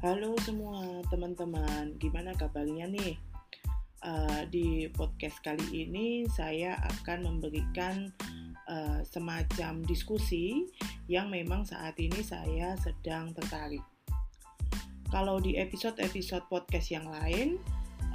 Halo semua teman-teman, gimana kabarnya nih? Uh, di podcast kali ini saya akan memberikan uh, semacam diskusi yang memang saat ini saya sedang tertarik. Kalau di episode-episode podcast yang lain,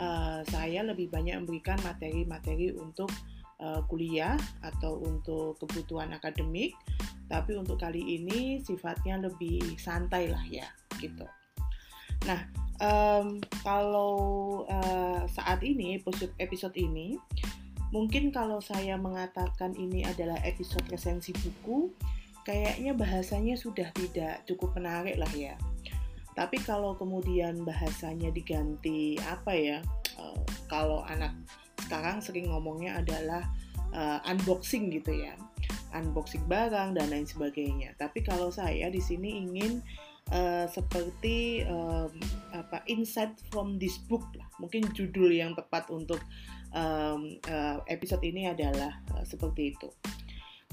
uh, saya lebih banyak memberikan materi-materi untuk uh, kuliah atau untuk kebutuhan akademik, tapi untuk kali ini sifatnya lebih santai lah ya, gitu. Nah, um, kalau uh, saat ini episode ini, mungkin kalau saya mengatakan ini adalah episode resensi buku, kayaknya bahasanya sudah tidak cukup menarik lah ya. Tapi kalau kemudian bahasanya diganti apa ya? Uh, kalau anak sekarang sering ngomongnya adalah uh, unboxing gitu ya, unboxing barang dan lain sebagainya. Tapi kalau saya di sini ingin uh, seperti um, apa insight from this book lah. Mungkin judul yang tepat untuk um, uh, episode ini adalah uh, seperti itu.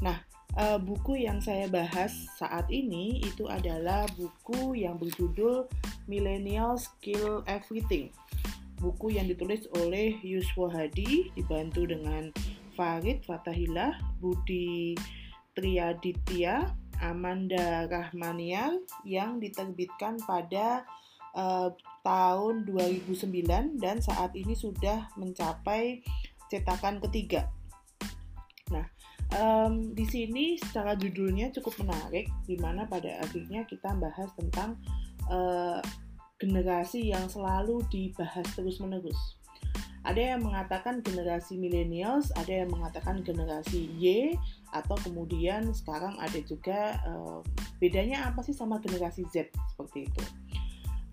Nah, uh, buku yang saya bahas saat ini itu adalah buku yang berjudul Millennial Skill Everything. Buku yang ditulis oleh Yuswo Hadi dibantu dengan Farid Fatahillah, Budi Triaditya, Amanda Rahmanian yang diterbitkan pada uh, tahun 2009 dan saat ini sudah mencapai cetakan ketiga. Nah, um, di sini secara judulnya cukup menarik, di mana pada akhirnya kita bahas tentang uh, generasi yang selalu dibahas terus-menerus. Ada yang mengatakan generasi millennials, ada yang mengatakan generasi Y, atau kemudian sekarang ada juga uh, bedanya apa sih sama generasi Z seperti itu.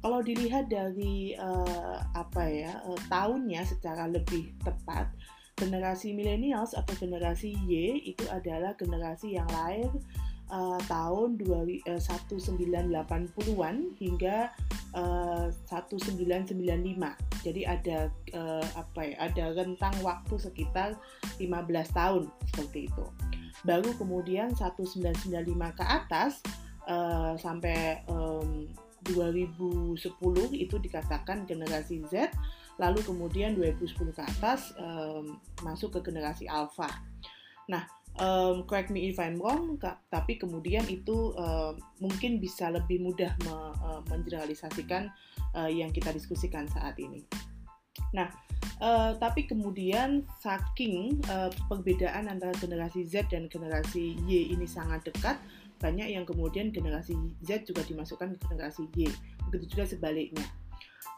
Kalau dilihat dari uh, apa ya uh, tahunnya secara lebih tepat, generasi millennials atau generasi Y itu adalah generasi yang lahir uh, tahun 1980-an hingga uh, 1995. Jadi ada uh, apa ya? Ada rentang waktu sekitar 15 tahun seperti itu. Baru kemudian 1995 ke atas uh, sampai um, 2010 itu dikatakan generasi Z, lalu kemudian 2010 ke atas um, masuk ke generasi Alpha. Nah, um, correct me if I'm wrong, tapi kemudian itu uh, mungkin bisa lebih mudah me, uh, mengeneralisasikan uh, yang kita diskusikan saat ini. Nah, uh, tapi kemudian saking uh, perbedaan antara generasi Z dan generasi Y ini sangat dekat, banyak yang kemudian generasi Z juga dimasukkan ke generasi Y. Begitu juga sebaliknya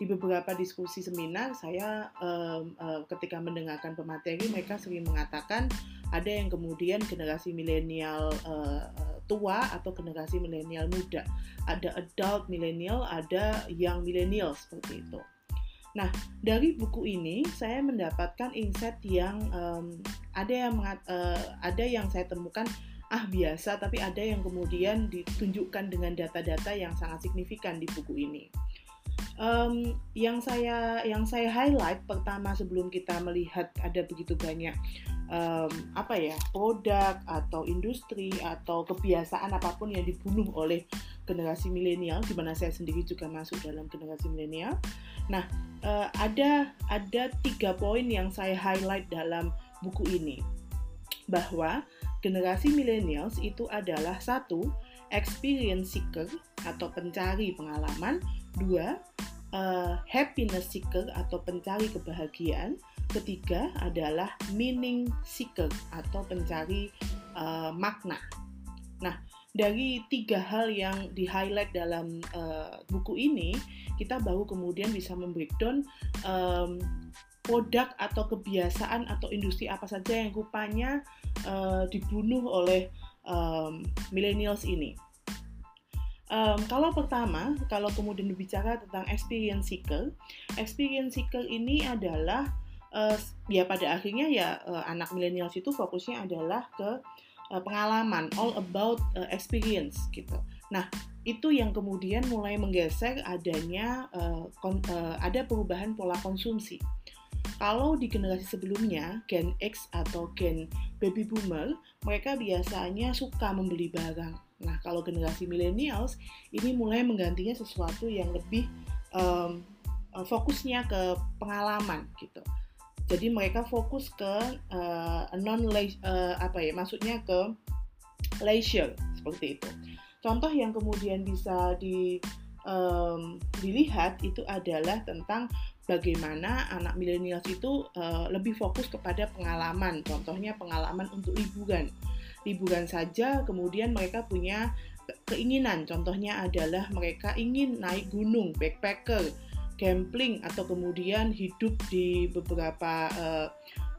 di beberapa diskusi seminar saya um, uh, ketika mendengarkan pemateri mereka sering mengatakan ada yang kemudian generasi milenial uh, tua atau generasi milenial muda. Ada adult milenial ada young milenial seperti itu. Nah dari buku ini saya mendapatkan insight yang um, ada yang uh, ada yang saya temukan ah biasa tapi ada yang kemudian ditunjukkan dengan data-data yang sangat signifikan di buku ini. Um, yang saya yang saya highlight pertama sebelum kita melihat ada begitu banyak um, apa ya produk atau industri atau kebiasaan apa pun yang dibunuh oleh generasi milenial di mana saya sendiri juga masuk dalam generasi milenial. Nah, uh, ada ada tiga poin yang saya highlight dalam buku ini bahwa generasi millennials itu adalah satu experience seeker atau pencari pengalaman, dua uh, happiness seeker atau pencari kebahagiaan. Ketiga adalah meaning seeker atau pencari uh, makna. Nah, dari tiga hal yang di highlight dalam uh, buku ini, kita baru kemudian bisa membreakdown um, produk atau kebiasaan atau industri apa saja yang rupanya uh, dibunuh oleh um, millennials ini. Um, kalau pertama, kalau kemudian berbicara tentang experience seeker, experience seeker ini adalah uh, ya pada akhirnya ya uh, anak milenial itu fokusnya adalah ke uh, pengalaman, all about uh, experience gitu. Nah itu yang kemudian mulai menggeser adanya uh, kon, uh, ada perubahan pola konsumsi. Kalau di generasi sebelumnya, Gen X atau Gen Baby Boomer, mereka biasanya suka membeli barang. Nah, kalau generasi millennials, ini mulai menggantinya sesuatu yang lebih um, fokusnya ke pengalaman gitu. Jadi mereka fokus ke uh, non uh, apa ya, maksudnya ke leisure seperti itu. Contoh yang kemudian bisa di um, dilihat itu adalah tentang bagaimana anak milenial itu uh, lebih fokus kepada pengalaman. Contohnya pengalaman untuk liburan. Liburan saja kemudian mereka punya keinginan. Contohnya adalah mereka ingin naik gunung, backpacker, camping atau kemudian hidup di beberapa uh,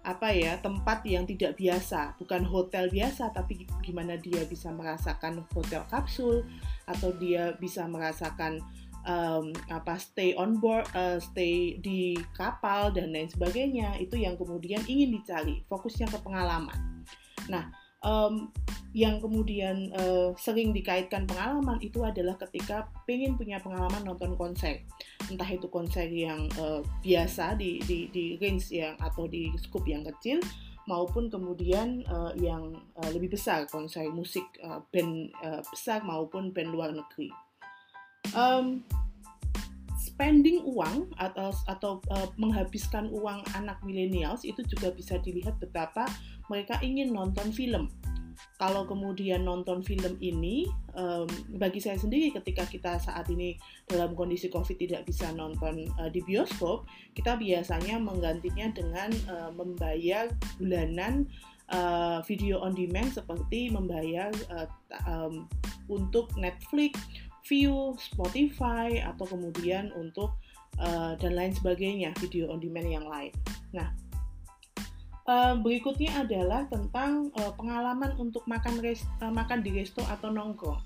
apa ya tempat yang tidak biasa bukan hotel biasa tapi gimana dia bisa merasakan hotel kapsul atau dia bisa merasakan um, apa stay on board, uh, stay di kapal dan lain sebagainya itu yang kemudian ingin dicari fokusnya ke pengalaman. Nah, um, yang kemudian uh, sering dikaitkan pengalaman itu adalah ketika pengen punya pengalaman nonton konser, entah itu konser yang uh, biasa di, di di range yang atau di scope yang kecil maupun kemudian uh, yang uh, lebih besar konser musik uh, band uh, besar maupun band luar negeri. Um, spending uang atau atau uh, menghabiskan uang anak millennials itu juga bisa dilihat betapa mereka ingin nonton film. Kalau kemudian nonton film ini, um, bagi saya sendiri ketika kita saat ini dalam kondisi COVID tidak bisa nonton uh, di bioskop, kita biasanya menggantinya dengan uh, membayar bulanan uh, video on demand seperti membayar uh, um, untuk Netflix, View, Spotify, atau kemudian untuk uh, dan lain sebagainya video on demand yang lain. Nah, uh, berikutnya adalah tentang uh, pengalaman untuk makan res, uh, makan di resto atau nongkrong.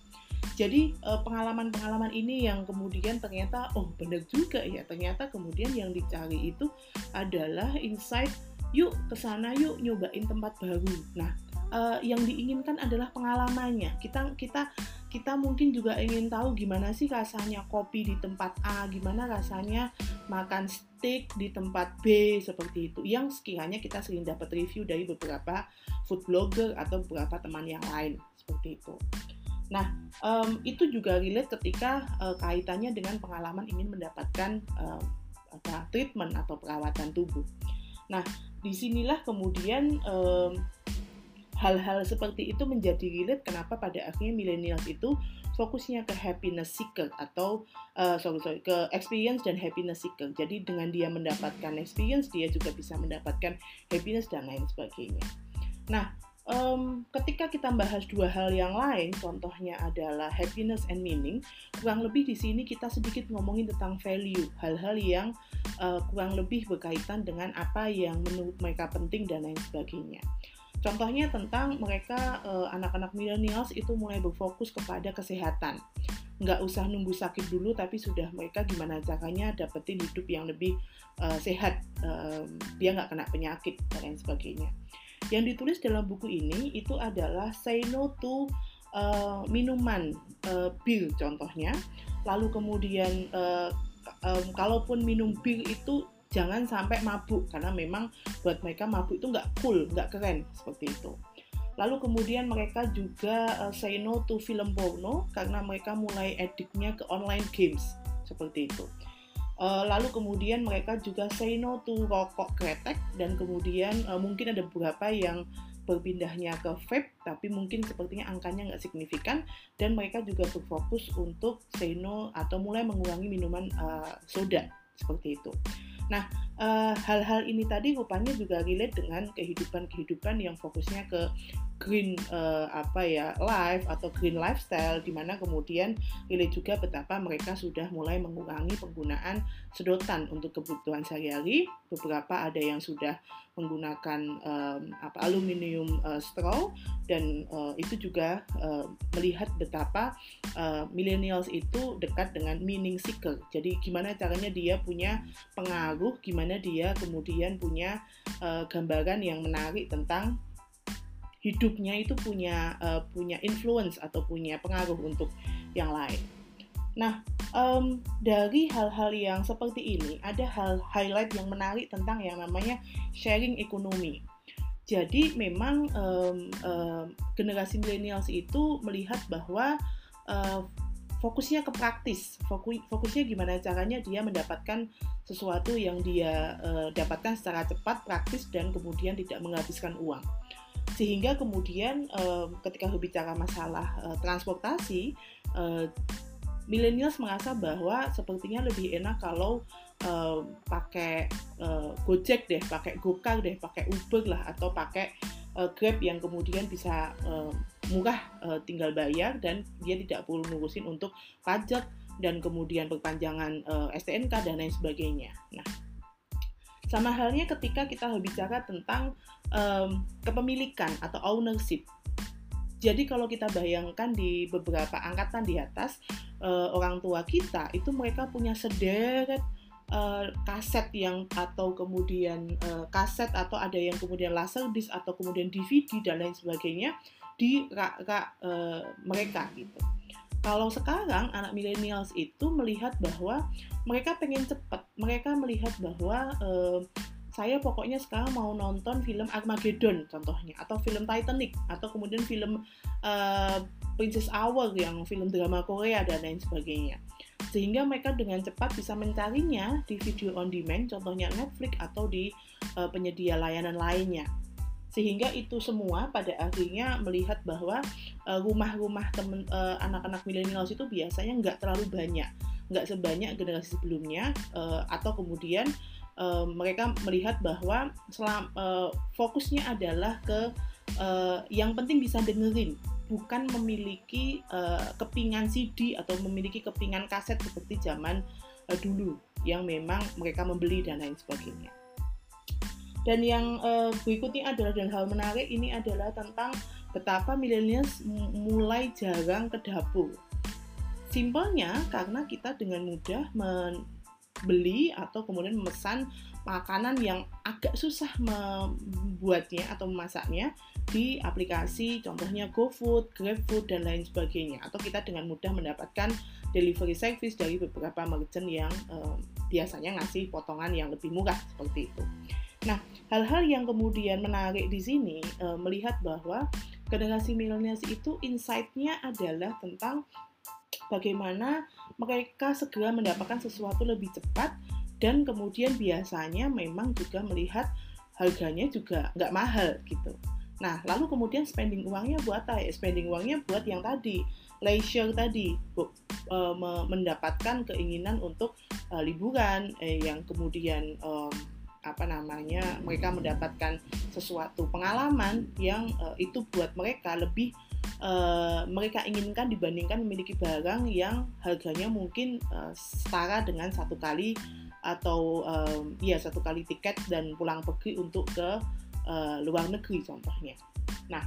Jadi pengalaman-pengalaman ini yang kemudian ternyata oh benar juga ya ternyata kemudian yang dicari itu adalah insight yuk ke sana yuk nyobain tempat baru. Nah yang diinginkan adalah pengalamannya. Kita kita kita mungkin juga ingin tahu gimana sih rasanya kopi di tempat A, gimana rasanya makan steak di tempat B seperti itu. Yang sekiranya kita sering dapat review dari beberapa food blogger atau beberapa teman yang lain seperti itu. Nah, um, itu juga relate ketika uh, kaitannya dengan pengalaman ingin mendapatkan uh, apa treatment atau perawatan tubuh. Nah, di sinilah kemudian um, hal-hal seperti itu menjadi relate kenapa pada akhirnya millennials itu fokusnya ke happiness seeker atau uh, sorry sorry ke experience dan happiness seeker. Jadi dengan dia mendapatkan experience dia juga bisa mendapatkan happiness dan lain sebagainya. Nah, um, ketika kita bahas dua hal yang lain, contohnya adalah happiness and meaning, kurang lebih di sini kita sedikit ngomongin tentang value, hal-hal yang uh, kurang lebih berkaitan dengan apa yang menurut mereka penting dan lain sebagainya. Contohnya tentang mereka uh, anak-anak millennials itu mulai berfokus kepada kesehatan. Nggak usah nunggu sakit dulu, tapi sudah mereka gimana caranya dapetin hidup yang lebih uh, sehat, uh, dia nggak kena penyakit dan lain sebagainya. Yang ditulis dalam buku ini itu adalah say no to uh, minuman uh, bir contohnya. Lalu kemudian uh, um, kalaupun minum bir itu jangan sampai mabuk karena memang buat mereka mabuk itu nggak cool, nggak keren seperti itu. Lalu kemudian mereka juga uh, say no to film porno karena mereka mulai ediknya ke online games seperti itu. Uh, lalu kemudian mereka juga say no to rokok kretek dan kemudian uh, mungkin ada beberapa yang berpindahnya ke vape tapi mungkin sepertinya angkanya nggak signifikan dan mereka juga berfokus untuk say no atau mulai mengurangi minuman uh, soda seperti itu. Nah, eh, hal-hal uh, ini tadi rupanya juga relate dengan kehidupan-kehidupan yang fokusnya ke green uh, apa ya life atau green lifestyle di mana kemudian relate juga betapa mereka sudah mulai mengurangi penggunaan sedotan untuk kebutuhan sehari-hari. Beberapa ada yang sudah menggunakan um, apa aluminium uh, straw dan uh, itu juga uh, melihat betapa uh, millennials itu dekat dengan meaning seeker. Jadi gimana caranya dia punya pengaruh gimana dia kemudian punya uh, gambaran yang menarik tentang hidupnya itu punya uh, punya influence atau punya pengaruh untuk yang lain. Nah, um, dari hal-hal yang seperti ini ada hal highlight yang menarik tentang yang namanya sharing ekonomi. Jadi memang um, um, generasi milenials itu melihat bahwa uh, fokusnya ke praktis, fokus, fokusnya gimana caranya dia mendapatkan sesuatu yang dia uh, dapatkan secara cepat, praktis dan kemudian tidak menghabiskan uang. Sehingga kemudian uh, ketika berbicara masalah uh, transportasi, uh, millennials merasa bahwa sepertinya lebih enak kalau uh, pakai uh, Gojek deh, pakai Gokar deh, pakai Uber lah atau pakai uh, Grab yang kemudian bisa uh, murah uh, tinggal bayar dan dia tidak perlu ngurusin untuk pajak dan kemudian perpanjangan uh, STNK dan lain sebagainya. Nah, sama halnya ketika kita berbicara tentang um, kepemilikan atau ownership. Jadi kalau kita bayangkan di beberapa angkatan di atas uh, orang tua kita itu mereka punya sederet uh, kaset yang atau kemudian uh, kaset atau ada yang kemudian laser disc atau kemudian DVD dan lain sebagainya di rak-rak uh, mereka gitu. Kalau sekarang anak millennials itu melihat bahwa mereka pengen cepat, mereka melihat bahwa uh, saya pokoknya sekarang mau nonton film Armageddon contohnya atau film Titanic atau kemudian film uh, Princess Hour yang film drama Korea dan lain sebagainya sehingga mereka dengan cepat bisa mencarinya di video on demand contohnya Netflix atau di uh, penyedia layanan lainnya. Sehingga itu semua pada akhirnya melihat bahwa uh, rumah-rumah temen uh, anak-anak milenials itu biasanya nggak terlalu banyak. Nggak sebanyak generasi sebelumnya uh, atau kemudian uh, mereka melihat bahwa selam, uh, fokusnya adalah ke uh, yang penting bisa dengerin bukan memiliki uh, kepingan CD atau memiliki kepingan kaset seperti zaman uh, dulu yang memang mereka membeli dan lain sebagainya. Dan yang uh, berikutnya adalah dan hal menarik ini adalah tentang betapa millennials mulai jarang ke dapur. Simpelnya karena kita dengan mudah membeli atau kemudian memesan makanan yang agak susah membuatnya atau memasaknya di aplikasi contohnya GoFood, GrabFood dan lain sebagainya atau kita dengan mudah mendapatkan delivery service dari beberapa merchant yang uh, biasanya ngasih potongan yang lebih murah seperti itu. Nah, hal-hal yang kemudian menarik di sini e, melihat bahwa generasi milenials itu insight-nya adalah tentang bagaimana mereka segera mendapatkan sesuatu lebih cepat dan kemudian biasanya memang juga melihat harganya juga nggak mahal gitu. Nah, lalu kemudian spending uangnya buat apa? Ya, spending uangnya buat yang tadi, leisure tadi, bu, e, mendapatkan keinginan untuk e, liburan, eh, yang kemudian e, apa namanya mereka mendapatkan sesuatu pengalaman yang uh, itu buat mereka lebih uh, mereka inginkan dibandingkan memiliki barang yang harganya mungkin uh, setara dengan satu kali atau um, ya satu kali tiket dan pulang pergi untuk ke uh, luar negeri contohnya. Nah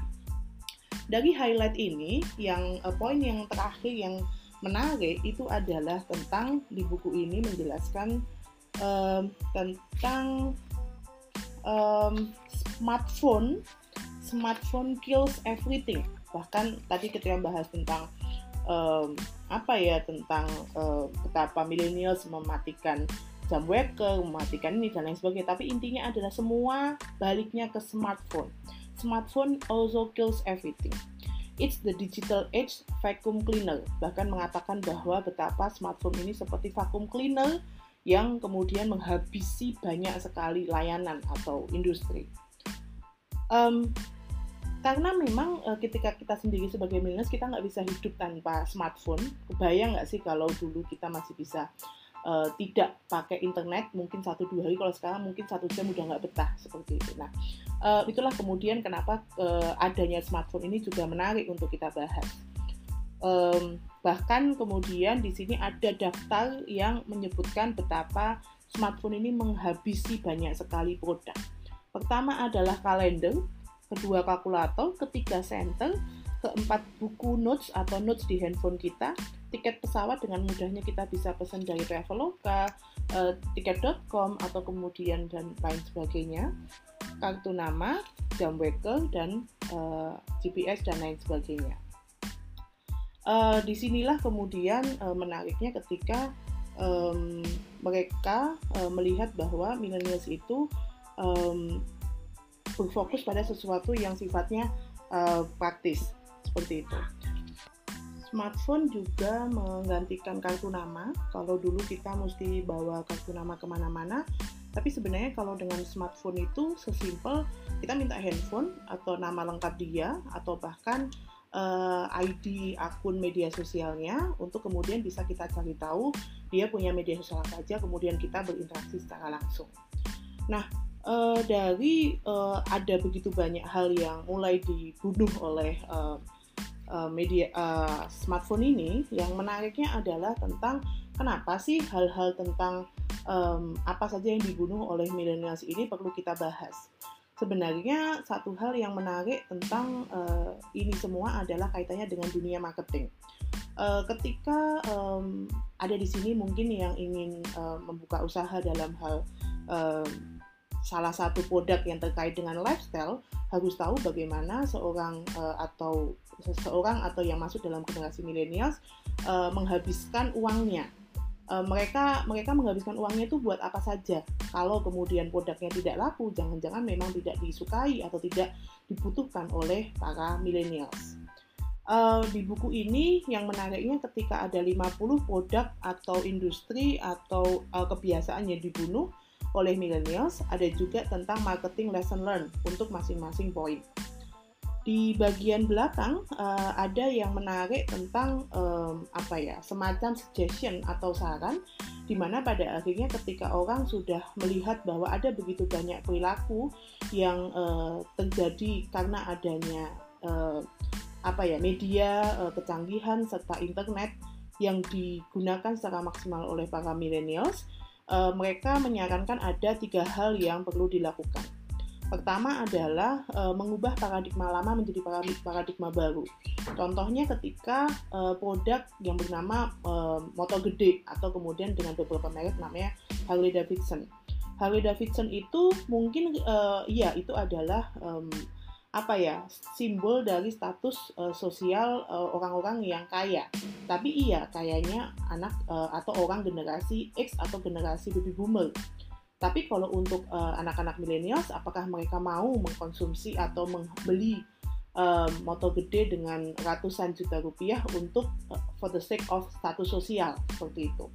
dari highlight ini yang uh, poin yang terakhir yang menarik itu adalah tentang di buku ini menjelaskan um, tentang um, smartphone smartphone kills everything bahkan tadi kita bahas tentang um, apa ya tentang uh, betapa millennials mematikan jam waker, mematikan ini dan lain sebagainya. Tapi intinya adalah semua baliknya ke smartphone. Smartphone also kills everything. It's the digital age vacuum cleaner. Bahkan mengatakan bahwa betapa smartphone ini seperti vacuum cleaner yang kemudian menghabisi banyak sekali layanan atau industri. Um, karena memang uh, ketika kita sendiri sebagai milenial kita nggak bisa hidup tanpa smartphone. Kebayang nggak sih kalau dulu kita masih bisa uh, tidak pakai internet mungkin satu dua hari kalau sekarang mungkin satu jam udah nggak betah seperti itu. Nah uh, itulah kemudian kenapa uh, adanya smartphone ini juga menarik untuk kita bahas. Um, Bahkan kemudian di sini ada daftar yang menyebutkan betapa smartphone ini menghabisi banyak sekali produk. Pertama adalah kalender, kedua kalkulator, ketiga center, keempat buku notes atau notes di handphone kita, tiket pesawat dengan mudahnya kita bisa pesan dari Traveloka, uh, tiket.com atau kemudian dan lain sebagainya, kartu nama, jam waker dan uh, eh, GPS dan lain sebagainya uh, di sinilah kemudian uh, menariknya ketika um, mereka uh, melihat bahwa millennials itu um, berfokus pada sesuatu yang sifatnya uh, praktis seperti itu. Smartphone juga menggantikan kartu nama. Kalau dulu kita mesti bawa kartu nama ke mana-mana, tapi sebenarnya kalau dengan smartphone itu sesimpel kita minta handphone atau nama lengkap dia atau bahkan uh, eh, ID akun media sosialnya untuk kemudian bisa kita cari tahu dia punya media sosial apa aja, kemudian kita berinteraksi secara langsung. Nah, uh, dari uh, ada begitu banyak hal yang mulai dibunuh oleh uh, uh, media uh, smartphone ini yang menariknya adalah tentang kenapa sih hal-hal tentang um, apa saja yang dibunuh oleh millennials ini perlu kita bahas. Sebenarnya satu hal yang menarik tentang uh, ini semua adalah kaitannya dengan dunia marketing. Uh, ketika um, ada di sini mungkin yang ingin uh, membuka usaha dalam hal uh, salah satu produk yang terkait dengan lifestyle harus tahu bagaimana seorang uh, atau seseorang atau yang masuk dalam generasi milenials uh, menghabiskan uangnya. Uh, mereka mereka menghabiskan uangnya itu buat apa saja. Kalau kemudian produknya tidak laku, jangan-jangan memang tidak disukai atau tidak dibutuhkan oleh para millennials. Uh, di buku ini yang menariknya ketika ada 50 produk atau industri atau uh, kebiasaan yang dibunuh, oleh millennials, ada juga tentang marketing lesson learn untuk masing-masing poin. Di bagian belakang uh, ada yang menarik tentang um, apa ya, semacam suggestion atau saran di mana pada akhirnya ketika orang sudah melihat bahwa ada begitu banyak perilaku yang uh, terjadi karena adanya uh, apa ya media uh, kecanggihan serta internet yang digunakan secara maksimal oleh para millennials uh, mereka menyarankan ada tiga hal yang perlu dilakukan. Pertama adalah uh, mengubah paradigma lama menjadi paradigma baru. Contohnya ketika uh, produk yang bernama uh, motor gede atau kemudian dengan beberapa merek namanya Harley Davidson. Harley Davidson itu mungkin uh, iya itu adalah um, apa ya simbol dari status uh, sosial uh, orang-orang yang kaya. Tapi iya kayaknya anak uh, atau orang generasi X atau generasi baby boomer. Tapi kalau untuk anak anak-anak milenials, apakah mereka mau mengkonsumsi atau membeli uh, motor gede dengan ratusan juta rupiah untuk uh, for the sake of status sosial seperti itu?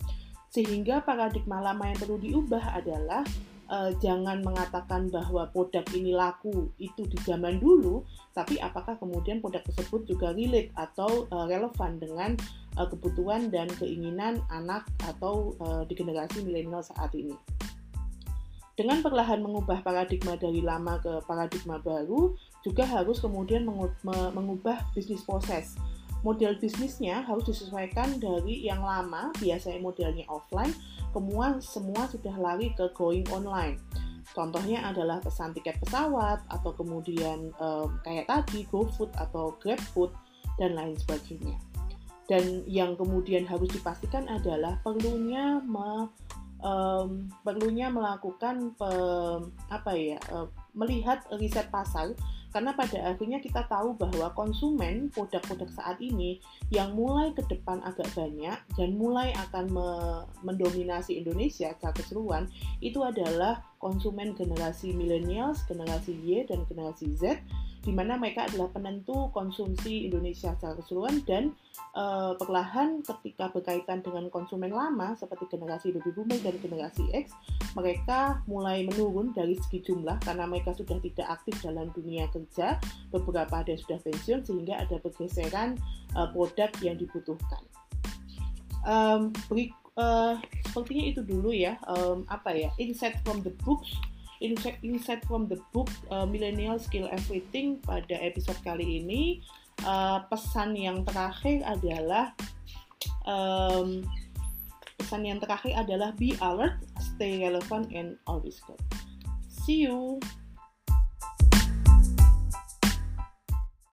Sehingga paradigma lama yang perlu diubah adalah uh, jangan mengatakan bahwa produk ini laku itu di zaman dulu, tapi apakah kemudian produk tersebut juga relate atau uh, relevan dengan uh, kebutuhan dan keinginan anak atau uh, di generasi milenial saat ini. Dengan perlahan mengubah paradigma dari lama ke paradigma baru, juga harus kemudian mengubah bisnis proses model bisnisnya harus disesuaikan dari yang lama, biasanya modelnya offline, semua semua sudah lari ke going online. Contohnya adalah pesan tiket pesawat atau kemudian um, kayak tadi GoFood atau GrabFood dan lain sebagainya. Dan yang kemudian harus dipastikan adalah perlunya me, um, perlunya melakukan pe, apa ya uh, melihat riset pasar karena pada akhirnya kita tahu bahwa konsumen produk-produk saat ini yang mulai ke depan agak banyak dan mulai akan me mendominasi Indonesia secara keseluruhan itu adalah konsumen generasi millennials, generasi Y dan generasi Z di mana mereka adalah penentu konsumsi Indonesia secara keseluruhan dan uh, perlahan ketika berkaitan dengan konsumen lama seperti generasi baby boomer dan generasi X mereka mulai menurun dari segi jumlah karena mereka sudah tidak aktif dalam dunia kerja beberapa ada sudah pensiun sehingga ada pergeseran uh, produk yang dibutuhkan. Um, uh, sepertinya itu dulu ya um, apa ya insight from the books insight, insight from the book uh, Millennial Skill Everything pada episode kali ini uh, pesan yang terakhir adalah um, pesan yang terakhir adalah be alert, stay relevant, and always good. See you.